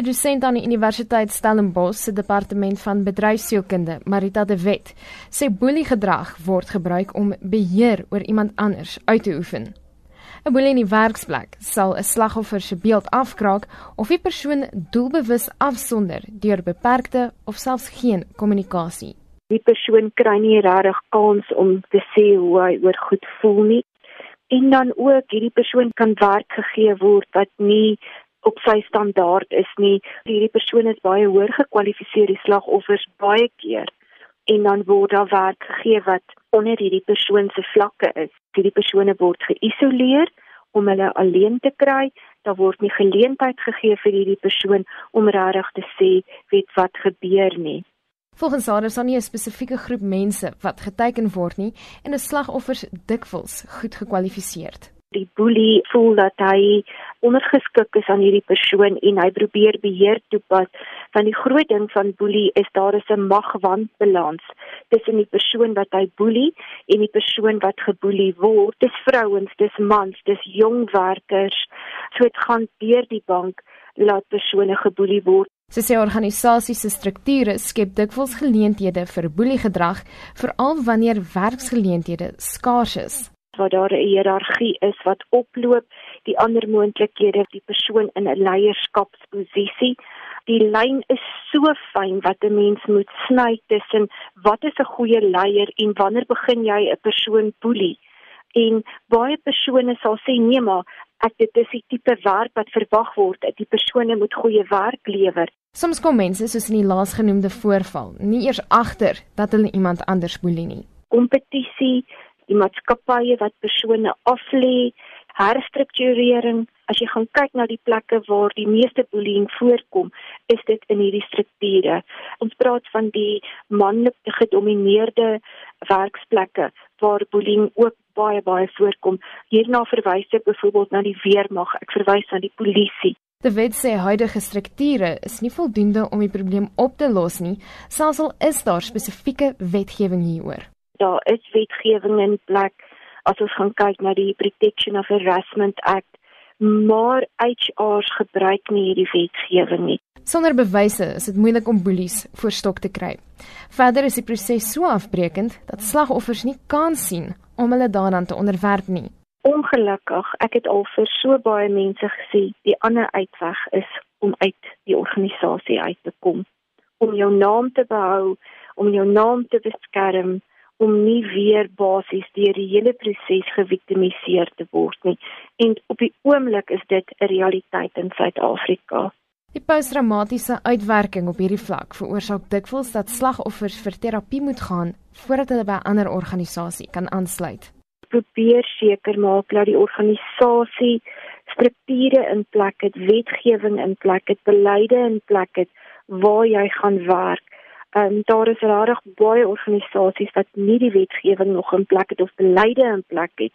'n Dosent aan die Universiteit Stellenbosch se departement van bedryfsielkunde, Marita de Wet, sê boeliegedrag word gebruik om beheer oor iemand anders uit te oefen. 'n Boelie in die werksplek sal 'n slagoffer se beeld afkraak of die persoon doelbewus afsonder deur beperkte of selfs geen kommunikasie. Die persoon kry nie regtig kans om te sê hoe hy oor goed voel nie. En dan ook hierdie persoon kan werk gegee word wat nie op sy standaard is nie. Hierdie persoon is baie hoër gekwalifiseer die slagoffers baie keer en dan word daar werk gegee wat onder hierdie persoon se vlakke is. Hierdie persone word geïsoleer om hulle alleen te kry. Daar word nie geleentheid gegee vir hierdie persoon om regtig te sê weet wat gebeur nie. Volgens haar is daar nie 'n spesifieke groep mense wat geteken word nie en 'n slagoffers dikwels goed gekwalifiseerd die boelie voel dat hy ondergeskik is aan hierdie persoon en hy probeer beheer toepas want die groot ding van boelie is daar is 'n magwandbalans tussen die persoon wat hy boelie en die persoon wat geboelie word. Dis vrouens dis mans dis jong werkers. So dit gaan deur die bank laat persone geboelie word. Sy sê organisasies se strukture skep dikwels geleenthede vir boeliegedrag veral wanneer werksgeleenthede skaars is waar daar 'n hiërargie is wat oploop, die ander moontlikhede die persoon in 'n leierskapsposisie. Die lyn is so fyn wat 'n mens moet sny tussen wat is 'n goeie leier en wanneer begin jy 'n persoon boelie? En baie persone sal sê nee maar ek dit is die tipe werk wat verwag word, die persone moet goeie werk lewer. Soms kom mense soos in die laasgenoemde voorval nie eers agter dat hulle iemand anders boelie nie. Kompetisie die maatskappye wat persone aflê, herstrukturering. As jy gaan kyk na die plekke waar die meeste bullying voorkom, is dit in hierdie strukture. Ons praat van die manlike gedomeineerde werksplekke waar bullying ook baie baie voorkom. Hierna verwys ek byvoorbeeld na die weermag, ek verwys na die polisie. Die wet sê huidige strukture is nie voldoende om die probleem op te los nie, selfs al is daar spesifieke wetgewing hieroor daar is wetgewing in plek as ons gaan kyk na die Protection of Harassment Act maar HR's gebruik nie hierdie wetgewing nie. Sonder bewyse is dit moeilik om boelies voor stok te kry. Verder is die proses so afbreekend dat slagoffers nie kans sien om hulle daaraan te onderwerp nie. Ongelukkig, ek het al vir so baie mense gesê, die ander uitweg is om uit die organisasie uit te kom, om jou naam te behou, om jou naam te beskerm om nie weer basies deur die hele proses geviktimiseer te word nie. En op die oomblik is dit 'n realiteit in Suid-Afrika. Die posttraumatiese uitwerking op hierdie vlak veroorsaak dikwels dat slagoffers vir terapie moet gaan voordat hulle by 'n ander organisasie kan aansluit. Probeer seker maak dat die organisasie strukture in plek het, wetgewing in plek het, beleide in plek het waar jy gaan werk Ehm um, daar is regtig baie organisasies wat nie die wetgewing nog in plek het of beleide in plek het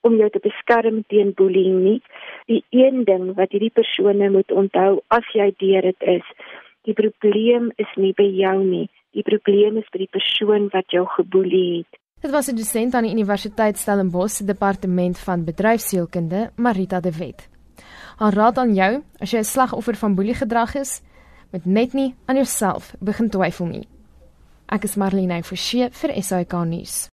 om jou te beskerm teen bullying nie. Die een ding wat hierdie persone moet onthou as jy deur dit is, die probleem is nie by jou nie. Die probleem is by die persoon wat jou geboelie het. Dit was 'n dosent aan die Universiteit Stellenbosch se departement van bedryfsielkunde, Marita de Wet. Haar raad aan jou, as jy 'n slagoffer van boeliegedrag is, moet net nie aan jouself begin twyfel nie. Ek is Marlene Forsie vir SAK nuus.